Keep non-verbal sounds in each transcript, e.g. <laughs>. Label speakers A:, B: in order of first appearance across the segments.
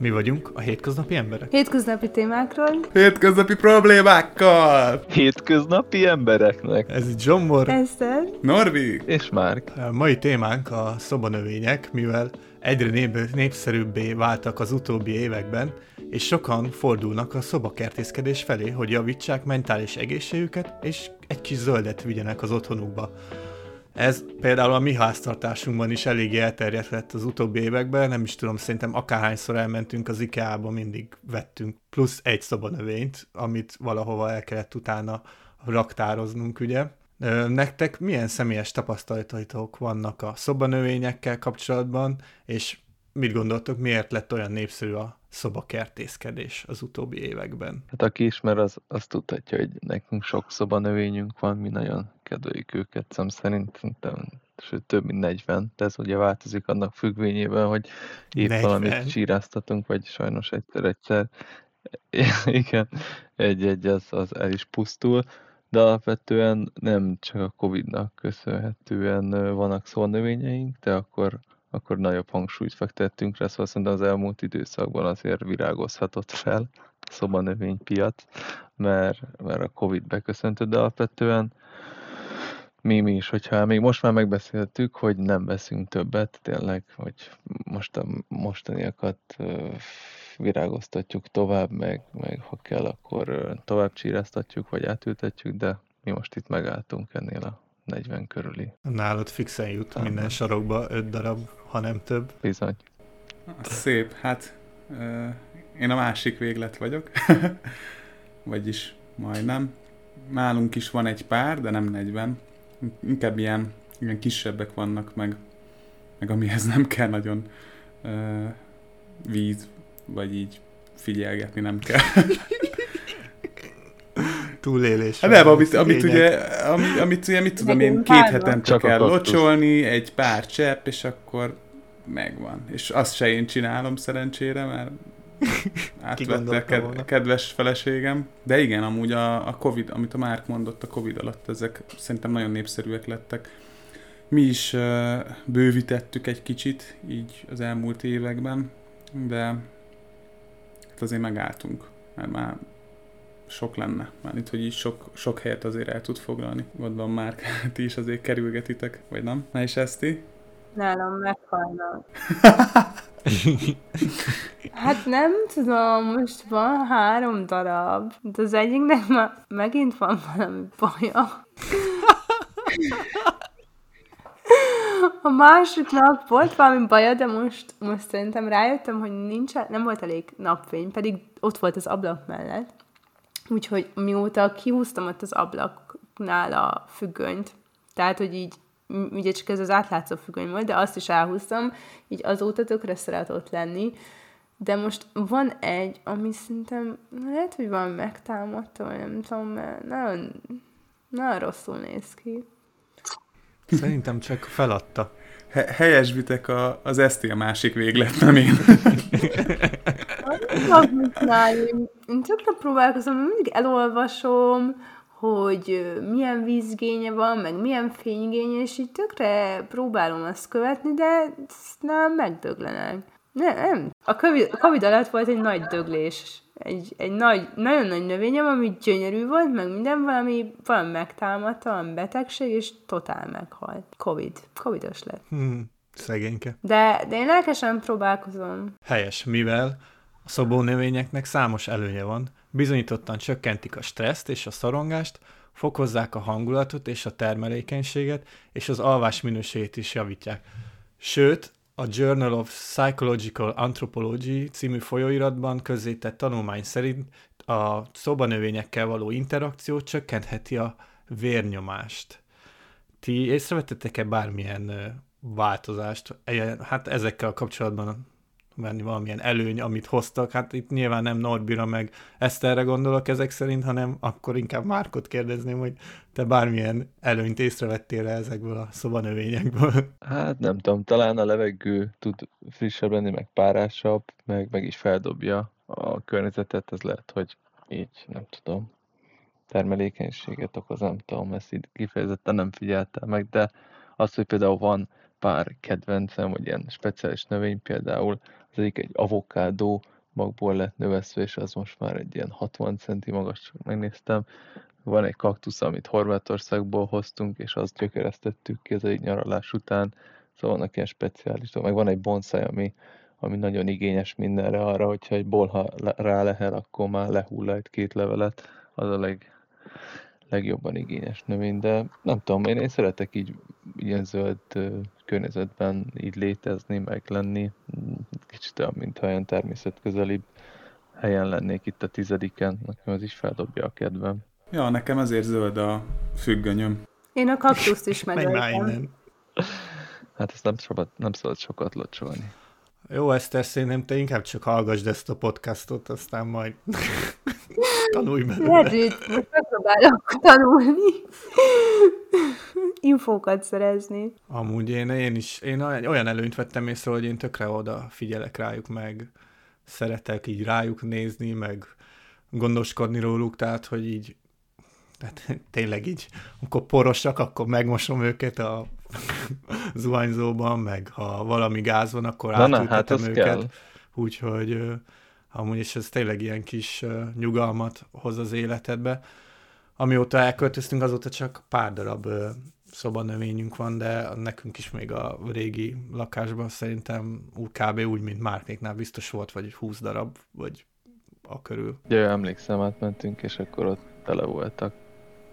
A: Mi vagyunk a hétköznapi emberek?
B: Hétköznapi témákról.
C: Hétköznapi problémákkal!
D: Hétköznapi embereknek.
A: Ez itt Zsombor.
B: Eszter.
C: Norbi!
D: És Márk.
A: A mai témánk a szobanövények, mivel egyre nép- népszerűbbé váltak az utóbbi években, és sokan fordulnak a szobakertészkedés felé, hogy javítsák mentális egészségüket, és egy kis zöldet vigyenek az otthonukba. Ez például a mi háztartásunkban is eléggé elterjedt lett az utóbbi években, nem is tudom, szerintem akárhányszor elmentünk az IKEA-ba, mindig vettünk plusz egy szobanövényt, amit valahova el kellett utána raktároznunk, ugye. Nektek milyen személyes tapasztalataitok vannak a szobanövényekkel kapcsolatban, és mit gondoltok, miért lett olyan népszerű a szobakertészkedés az utóbbi években?
D: Hát aki ismer, az, az tudhatja, hogy nekünk sok szobanövényünk van, mi nagyon kedveljük őket, szem szerint szerintem, sőt több mint 40, de ez ugye változik annak függvényében, hogy épp
A: 40?
D: valamit csíráztatunk, vagy sajnos egyszer-egyszer. <laughs> Igen, egy-egy az, az el is pusztul, de alapvetően nem csak a Covid-nak köszönhetően vannak szónövényeink, de akkor, akkor nagyobb hangsúlyt fektettünk rá, szóval szerintem az elmúlt időszakban azért virágozhatott fel a szobanövénypiac, mert, mert a Covid beköszöntött, de alapvetően mi, mi is, hogyha még most már megbeszéltük, hogy nem veszünk többet, tényleg, hogy most a mostaniakat virágoztatjuk tovább, meg, meg ha kell, akkor tovább csíráztatjuk, vagy átültetjük, de mi most itt megálltunk ennél a 40 körüli.
A: Nálad fixen jut
D: Talán.
A: minden sarokba öt darab, ha nem több.
D: Bizony.
C: Szép, hát én a másik véglet vagyok. <laughs> Vagyis majdnem. Nálunk is van egy pár, de nem 40. Inkább ilyen, ilyen kisebbek vannak, meg, meg amihez nem kell nagyon víz, vagy így figyelgetni nem kell. <laughs>
A: Túlélés.
C: Hát nem, amit, amit ugye, ami, amit ugye, mit tudom én, két hetente
D: Csak
C: kell locsolni, egy pár csepp, és akkor megvan. És azt se én csinálom szerencsére, mert <laughs> átvette ked- kedves feleségem. De igen, amúgy a, a Covid, amit a Márk mondott a Covid alatt, ezek szerintem nagyon népszerűek lettek. Mi is uh, bővítettük egy kicsit így az elmúlt években, de hát azért megálltunk, mert már sok lenne. Mármint, hogy így sok, sok helyet azért el tud foglalni. Gondolom már <laughs> ti is azért kerülgetitek, vagy nem? Na és Eszti?
B: Nálam meghalnak. <laughs> Hát nem tudom, most van három darab, de az egyiknek már megint van valami baja. A másiknak volt valami baja, de most, most szerintem rájöttem, hogy nincs, nem volt elég napfény, pedig ott volt az ablak mellett. Úgyhogy mióta kihúztam ott az ablaknál a függönyt, tehát, hogy így, ugye csak ez az átlátszó függöny volt, de azt is elhúztam, így azóta tökre szeret ott lenni. De most van egy, ami szerintem lehet, hogy van megtámadta, vagy nem tudom, mert nagyon, nagyon rosszul néz ki.
A: Szerintem csak feladta.
C: He- helyesbitek a, az Eszti a másik véglet, nem én. <laughs>
B: Csinálni. Én tökre próbálkozom, mindig elolvasom, hogy milyen vízgénye van, meg milyen fénygénye, és így tökre próbálom azt követni, de nem megdöglenek. Nem, nem. A COVID, a COVID alatt volt egy nagy döglés. Egy, egy nagy, nagyon nagy növényem, ami gyönyörű volt, meg minden valami, valami megtámadta, valami betegség, és totál meghalt. Covid. Covidos lett.
A: Hmm, szegényke.
B: De, de én lelkesen próbálkozom.
A: Helyes, mivel a szobónövényeknek számos előnye van, bizonyítottan csökkentik a stresszt és a szorongást, fokozzák a hangulatot és a termelékenységet, és az alvás minőségét is javítják. Sőt, a Journal of Psychological Anthropology című folyóiratban közzétett tanulmány szerint a szobanövényekkel való interakció csökkentheti a vérnyomást. Ti észrevettetek-e bármilyen változást? Hát ezekkel kapcsolatban venni valamilyen előny, amit hoztak. Hát itt nyilván nem Norbira meg Eszterre gondolok ezek szerint, hanem akkor inkább Márkot kérdezném, hogy te bármilyen előnyt észrevettél -e ezekből a szobanövényekből.
D: Hát nem tudom, talán a levegő tud frissebb lenni, meg párásabb, meg, meg is feldobja a környezetet, ez lehet, hogy így, nem tudom, termelékenységet okoz, nem tudom, ezt így kifejezetten nem figyeltem meg, de az, hogy például van pár kedvencem, vagy ilyen speciális növény, például az egyik egy avokádó magból lett növeszve, és az most már egy ilyen 60 centi magas, megnéztem. Van egy kaktusz, amit Horvátországból hoztunk, és azt gyökeresztettük ki az egy nyaralás után, szóval vannak ilyen speciális, meg van egy bonsai, ami, ami nagyon igényes mindenre arra, hogyha egy bolha rá lehel, akkor már lehull egy-két levelet, az a leg, legjobban igényes növény, de nem tudom, én, én szeretek így ilyen zöld környezetben így létezni, meg lenni. Kicsit olyan, mintha olyan természetközelibb helyen lennék itt a tizediken, nekem az is feldobja a kedvem.
C: Ja, nekem ezért zöld a függönyöm.
B: Én a kaktuszt is megöltem.
D: Hát ezt nem, sokat, nem szabad sokat locsolni.
A: Jó, Eszter, szerintem te inkább csak hallgassd ezt a podcastot, aztán majd <laughs> tanulj belőle.
B: Lehet, most megpróbálok tanulni. Infókat szerezni.
A: Amúgy én, én is, én olyan előnyt vettem észre, hogy én tökre oda figyelek rájuk, meg szeretek így rájuk nézni, meg gondoskodni róluk, tehát, hogy így tehát <laughs> tényleg így, amikor porosak, akkor megmosom őket a <laughs> zuhanyzóban, meg ha valami gáz van, akkor Na, átültetem hát őket. Kell. Úgyhogy amúgy is ez tényleg ilyen kis nyugalmat hoz az életedbe. Amióta elköltöztünk, azóta csak pár darab szobanövényünk van, de nekünk is még a régi lakásban szerintem kb. úgy, mint Márkéknál biztos volt, vagy 20 darab, vagy a körül.
D: Ja, emlékszem, átmentünk, és akkor ott tele voltak.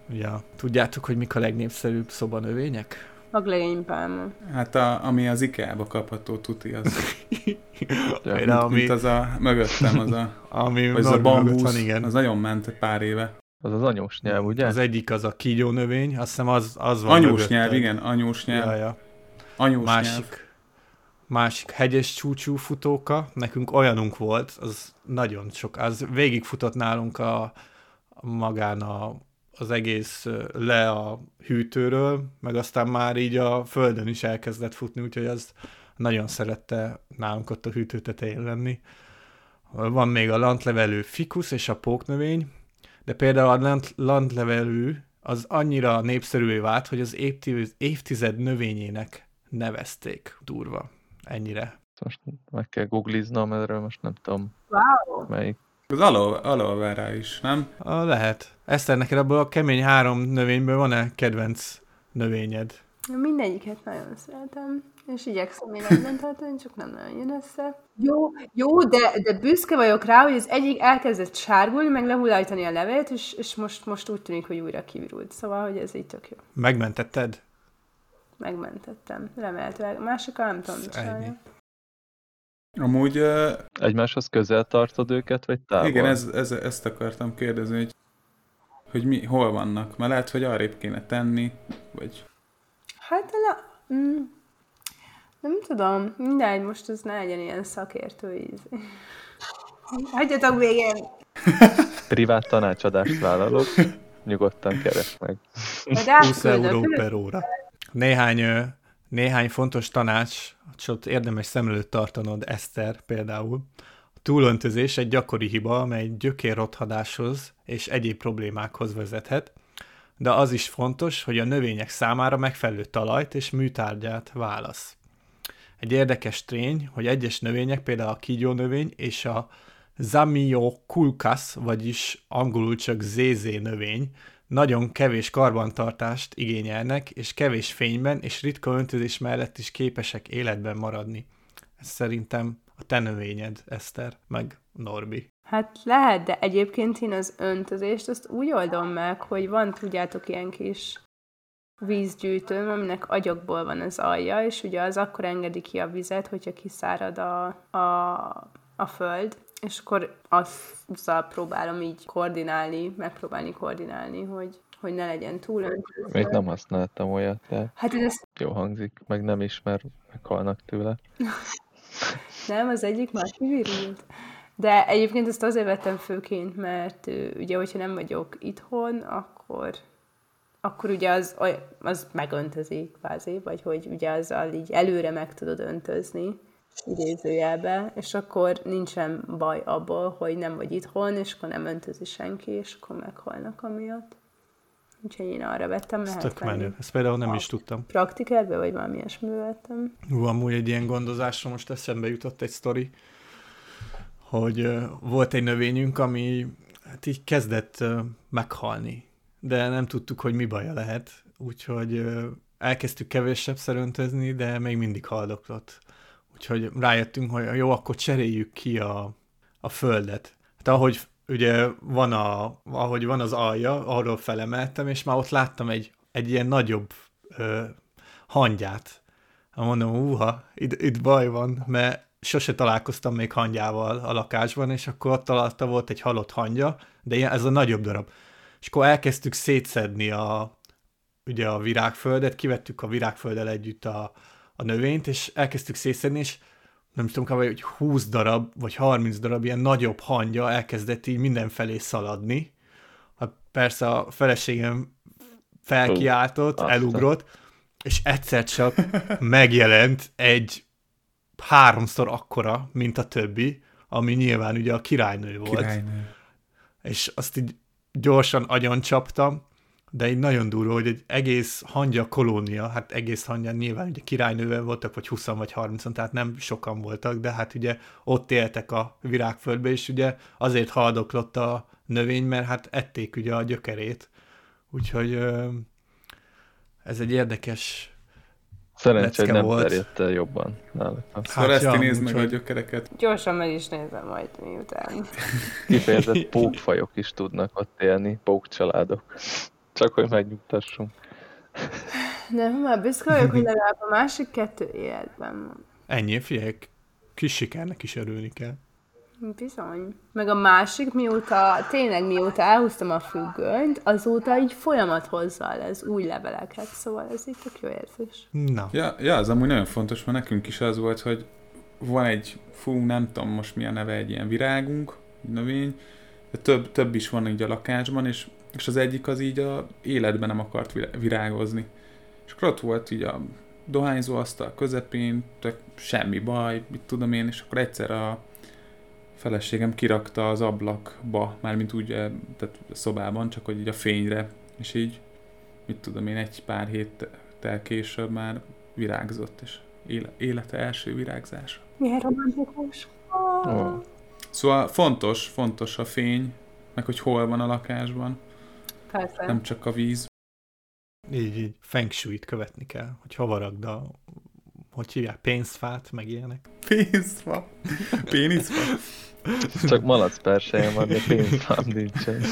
A: Ja. Tudjátok, hogy mik a legnépszerűbb szobanövények?
B: Maglegénypálma.
C: Hát a, ami az IKEA-ba kapható tuti, az... <laughs>
A: ja,
C: mint, ami... mint, az a mögöttem, az a... <laughs>
A: ami az a bambusz, van, igen.
C: az nagyon ment pár éve.
D: Az az anyós nyelv, ugye?
A: Az egyik az a kígyó növény, azt hiszem az, az van
C: Anyós mögöttem. nyelv, igen, anyós nyelv.
A: Ja, ja.
C: Anyós
A: másik,
C: nyelv.
A: Másik hegyes csúcsú futóka, nekünk olyanunk volt, az nagyon sok, az végigfutott nálunk a, a magán a az egész le a hűtőről, meg aztán már így a földön is elkezdett futni, úgyhogy az nagyon szerette nálunk ott a hűtő tetején lenni. Van még a lantlevelő fikusz és a póknövény, de például a lant, lantlevelő az annyira népszerűvé vált, hogy az évtized, évtized növényének nevezték durva. Ennyire.
D: Most meg kell googliznom, erről most nem tudom
B: wow.
D: melyik.
C: Az aloe vera is, nem?
A: A, lehet. Eszter, neked abból a kemény három növényből van-e kedvenc növényed?
B: Mindegyiket nagyon szeretem, és igyekszem életben tartani, csak nem nagyon jön össze. Jó, jó de, de büszke vagyok rá, hogy az egyik elkezdett sárgulni, meg lehullajtani a levelet, és, és most, most úgy tűnik, hogy újra kivirult. Szóval, hogy ez így tök jó.
A: Megmentetted?
B: Megmentettem, remélhetőleg. Másikkal nem tudom csinálni.
C: Amúgy... Uh,
D: Egymáshoz közel tartod őket, vagy távol?
C: Igen, ez, ez, ezt akartam kérdezni, hogy, hogy mi, hol vannak. Mert lehet, hogy arrébb kéne tenni, vagy...
B: Hát, na, mm, nem tudom, mindegy, most ez ne legyen ilyen szakértő íz. Hagyjatok végén!
D: Privát tanácsadást vállalok, nyugodtan keres meg.
A: 20 euró per óra. Néhány néhány fontos tanács, csak érdemes szem előtt tartanod, Eszter például. A túlöntözés egy gyakori hiba, amely gyökérrothadáshoz és egyéb problémákhoz vezethet, de az is fontos, hogy a növények számára megfelelő talajt és műtárgyát válasz. Egy érdekes tény, hogy egyes növények, például a kígyó növény és a Zamioculcas, vagyis angolul csak ZZ növény, nagyon kevés karbantartást igényelnek, és kevés fényben és ritka öntözés mellett is képesek életben maradni. Ez szerintem a te növényed, Eszter, meg Norbi.
B: Hát lehet, de egyébként én az öntözést azt úgy oldom meg, hogy van, tudjátok, ilyen kis vízgyűjtőm, aminek agyagból van az alja, és ugye az akkor engedi ki a vizet, hogyha kiszárad a, a, a föld, és akkor azzal próbálom így koordinálni, megpróbálni koordinálni, hogy, hogy ne legyen túl öntözve.
D: Még nem használtam olyat, de
B: hát ez
D: jó hangzik, meg nem is, mert meghalnak tőle. <laughs>
B: nem, az egyik már kivirult. De egyébként ezt azért vettem főként, mert ugye, hogyha nem vagyok itthon, akkor akkor ugye az, az megöntözik kvázi, vagy hogy ugye azzal így előre meg tudod öntözni idézőjelbe, és akkor nincsen baj abból, hogy nem vagy itthon, és akkor nem öntözi senki, és akkor meghalnak amiatt. Úgyhogy én arra vettem,
A: Ez
B: lehet
A: tök menő. Ezt például nem is tudtam.
B: Praktikerbe, vagy valami ilyesmibe vettem.
A: Hú, amúgy egy ilyen gondozásra most eszembe jutott egy sztori, hogy volt egy növényünk, ami hát így kezdett meghalni, de nem tudtuk, hogy mi baja lehet, úgyhogy elkezdtük kevéssebb szeröntözni, de még mindig haldoklott. Úgyhogy rájöttünk, hogy jó, akkor cseréljük ki a, a földet. Hát ahogy ugye van, a, ahogy van az alja, arról felemeltem, és már ott láttam egy, egy ilyen nagyobb ö, hangyát. Hát mondom, úha, itt, itt baj van, mert sose találkoztam még hangyával a lakásban, és akkor ott alatta volt egy halott hangya, de ilyen, ez a nagyobb darab. És akkor elkezdtük szétszedni a, ugye a virágföldet, kivettük a virágfölddel együtt a, a növényt, és elkezdtük szétszedni, és nem tudom, kb. hogy 20 darab, vagy 30 darab ilyen nagyobb hangya elkezdett így mindenfelé szaladni. Hát persze a feleségem felkiáltott, elugrott, és egyszer csak megjelent egy háromszor akkora, mint a többi, ami nyilván ugye a királynő volt.
C: Királynő.
A: És azt így gyorsan agyon csaptam, de így nagyon durva, hogy egy egész hangya kolónia, hát egész hangya nyilván ugye királynővel voltak, vagy 20 vagy 30 tehát nem sokan voltak, de hát ugye ott éltek a virágföldbe, és ugye azért haldoklott a növény, mert hát ették ugye a gyökerét. Úgyhogy ez egy érdekes
D: Szerencsé, nem
A: volt.
D: terjedt el jobban nálatok.
C: Szóval ezt
A: ja,
C: ja, nézd meg a gyökereket.
B: Gyorsan meg is nézem majd miután. <laughs>
D: Kifejezett pókfajok is tudnak ott élni, pókcsaládok. Csak hogy megnyugtassunk.
B: De már büszke vagyok, hogy <laughs> legalább a másik kettő életben van.
A: Ennyi, figyelj, kis sikernek is örülni kell.
B: Bizony. Meg a másik, mióta, tényleg mióta elhúztam a függönyt, azóta így folyamat hozza ez új leveleket, szóval ez így tök jó érzés.
A: Na,
C: Ja, ja, az amúgy nagyon fontos, mert nekünk is az volt, hogy van egy, fú, nem tudom most mi a neve, egy ilyen virágunk, egy növény, de több, több is van így a lakásban, és, és az egyik az így a életben nem akart virá- virágozni. És akkor ott volt így a dohányzó asztal közepén, tök semmi baj, mit tudom én, és akkor egyszer a feleségem kirakta az ablakba, mármint úgy, eh, tehát a szobában, csak hogy így a fényre, és így, mit tudom én, egy pár héttel később már virágzott, és éle- élete első virágzása.
B: Milyen romantikus.
D: Ó.
C: Szóval fontos, fontos a fény, meg hogy hol van a lakásban,
B: Persze.
C: nem csak a víz.
A: így, így feng shui-t követni kell, hogy hova rakd a, hogy hívják, pénzfát, meg ilyenek.
C: Pénzfa. Péniszfa.
D: Csak malac persejem van, de pénzfám nincsen.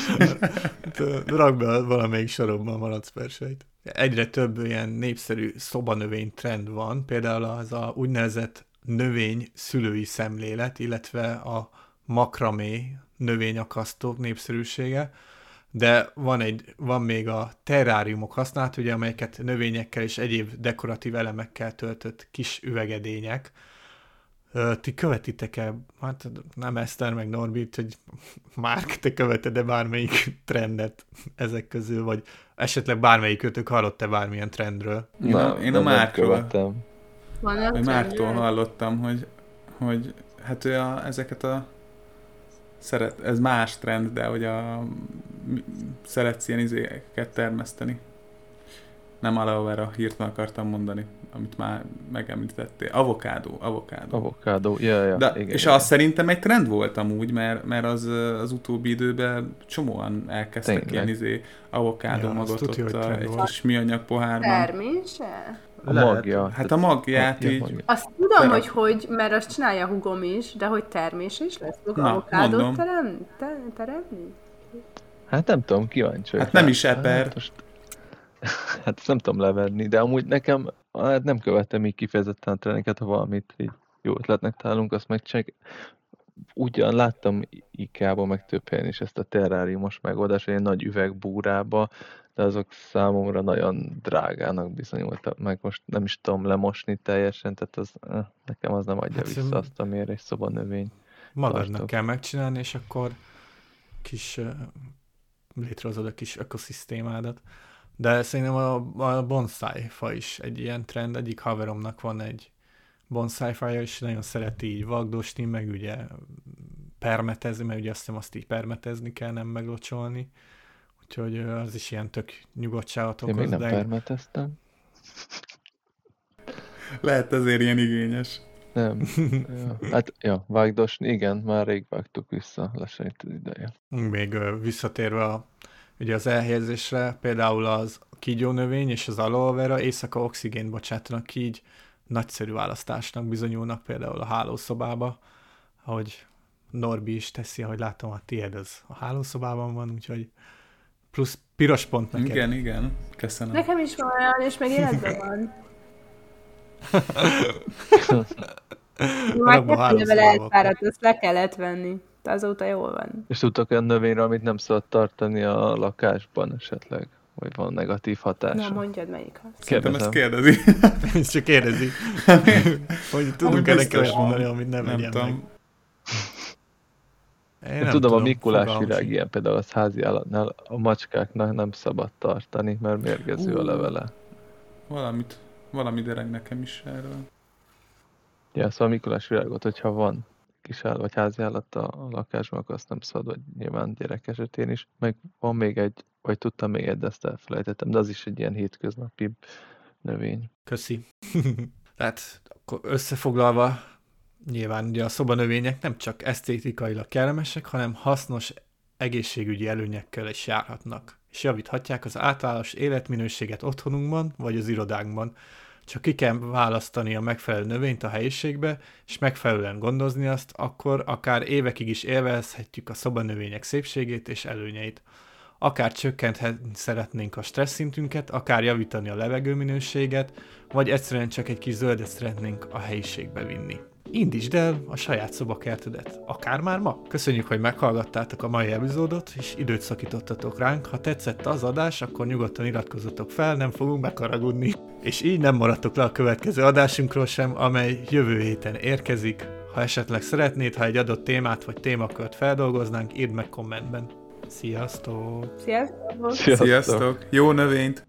A: Rakd be valamelyik sorokba a malacperseit. Egyre több ilyen népszerű szobanövény trend van, például az a úgynevezett növény szülői szemlélet, illetve a makramé növényakasztók népszerűsége, de van, egy, van még a terráriumok használat, ugye, amelyeket növényekkel és egyéb dekoratív elemekkel töltött kis üvegedények. Ti követitek-e, hát nem Eszter meg Norbit, hogy Márk, te követed-e bármelyik trendet ezek közül, vagy esetleg bármelyikőtök hallott-e bármilyen trendről?
C: Én a- én a Márkról. Mártól
B: trendek?
C: hallottam, hogy, hogy hát ő a, ezeket a szeret, ez más trend, de hogy a szeretsz ilyen izéket termeszteni. Nem aloe vera, hirtelen akartam mondani, amit már megemlítettél. Avokádó, avokádó.
D: Avokádó, ja, ja,
C: De,
D: igen,
C: és
D: igen.
C: az szerintem egy trend volt amúgy, mert, mert az, az utóbbi időben csomóan elkezdtek
D: Tényleg.
C: ilyen izé avokádó
A: Ja,
C: magot
A: tudja,
C: ott a, egy
A: volt.
C: kis műanyag pohárban.
B: Termése?
D: A
A: Lehet.
D: magja.
C: Hát a magját
D: Ja,
C: így,
D: magja.
B: Azt tudom,
C: Terem-
B: hogy hogy, mert azt csinálja a hugom is, de hogy termés is lesz? Fog
C: Na,
B: avokádót terem, te, teremni?
D: Hát nem tudom, kíváncsi
C: Hát nem is eper.
D: Hát, most, <laughs> hát nem tudom levenni, de amúgy nekem hát nem követem így kifejezetten a trendeket, ha valamit így jó ötletnek találunk, azt megcsináljuk. Ugyan láttam IKEA-ban meg több helyen is ezt a terráriumos megoldást, egy nagy üvegbúrába, de azok számomra nagyon drágának bizonyultak, meg most nem is tudom lemosni teljesen, tehát az, eh, nekem az nem adja
A: Hát
D: vissza azt, amiért egy szobanövény.
A: Magadnak
D: Tartok.
A: kell megcsinálni, és akkor kis uh, létrehozod a kis ökoszisztémádat. De szerintem a, a bonsai fa is egy ilyen trend. Egyik haveromnak van egy bonsai faja, és nagyon szereti így vagdosni, meg ugye permetezni, mert ugye azt hiszem azt így permetezni kell, nem meglocsolni. Úgyhogy az is ilyen tök nyugodtságot
D: Én még
A: okoz.
D: nem
A: de
D: permeteztem.
C: Lehet ezért ilyen igényes.
D: Nem. <laughs> ja. Hát, ja, vágdosni, igen, már rég vágtuk vissza, lassan itt az ideje.
A: Még visszatérve a, ugye az elhelyezésre, például az kígyó növény és az aloe vera éjszaka oxigént bocsátanak ki, így nagyszerű választásnak bizonyulnak például a hálószobába, ahogy Norbi is teszi, ahogy látom, a tiéd az a hálószobában van, úgyhogy plusz piros pont neked.
C: Igen, igen. Köszönöm.
B: Nekem is van olyan, és még életben van. <laughs> Már
A: Abba a
B: kettő éve
A: hálószobában
B: elfáradt, azt le kellett venni. De azóta jól van.
D: És tudtok olyan növényre, amit nem szabad tartani a lakásban esetleg? Vagy van negatív hatása?
B: Na, mondjad melyik az.
C: Szerintem ezt kérdezi. <laughs>
A: Ez csak kérdezi. <laughs> hogy tudunk
C: Ami
A: ennek
C: biztos
A: olyat mondani, amit nem,
C: Nem
A: nem tudom.
C: tudom.
A: Én
D: Én tudom, a Mikulás virág ilyen például az házi állatnál a macskáknak nem szabad tartani, mert mérgező a
C: Ú.
D: levele.
C: Valamit, valami dereg nekem is erről.
D: Ja, szóval a Mikulás virágot, hogyha van kis állat, vagy házi állat a a lakásban, akkor azt nem szabad, vagy nyilván gyerek esetén is. Meg van még egy, vagy tudtam még egy, de ezt elfelejtettem, de az is egy ilyen hétköznapi növény.
A: Köszi. Tehát <laughs> akkor összefoglalva, nyilván ugye a szobanövények nem csak esztétikailag kellemesek, hanem hasznos egészségügyi előnyekkel is járhatnak, és javíthatják az általános életminőséget otthonunkban vagy az irodánkban. Csak ki kell választani a megfelelő növényt a helyiségbe, és megfelelően gondozni azt, akkor akár évekig is élvezhetjük a szobanövények szépségét és előnyeit. Akár csökkenthetni szeretnénk a stressz szintünket, akár javítani a levegőminőséget, vagy egyszerűen csak egy kis zöldet szeretnénk a helyiségbe vinni. Indítsd el a saját szobakertedet, akár már ma. Köszönjük, hogy meghallgattátok a mai epizódot, és időt szakítottatok ránk. Ha tetszett az adás, akkor nyugodtan iratkozzatok fel, nem fogunk megharagudni. És így nem maradtok le a következő adásunkról sem, amely jövő héten érkezik. Ha esetleg szeretnéd, ha egy adott témát vagy témakört feldolgoznánk, írd meg kommentben. Sziasztok!
B: Sziasztok!
C: Sziasztok! Jó növényt!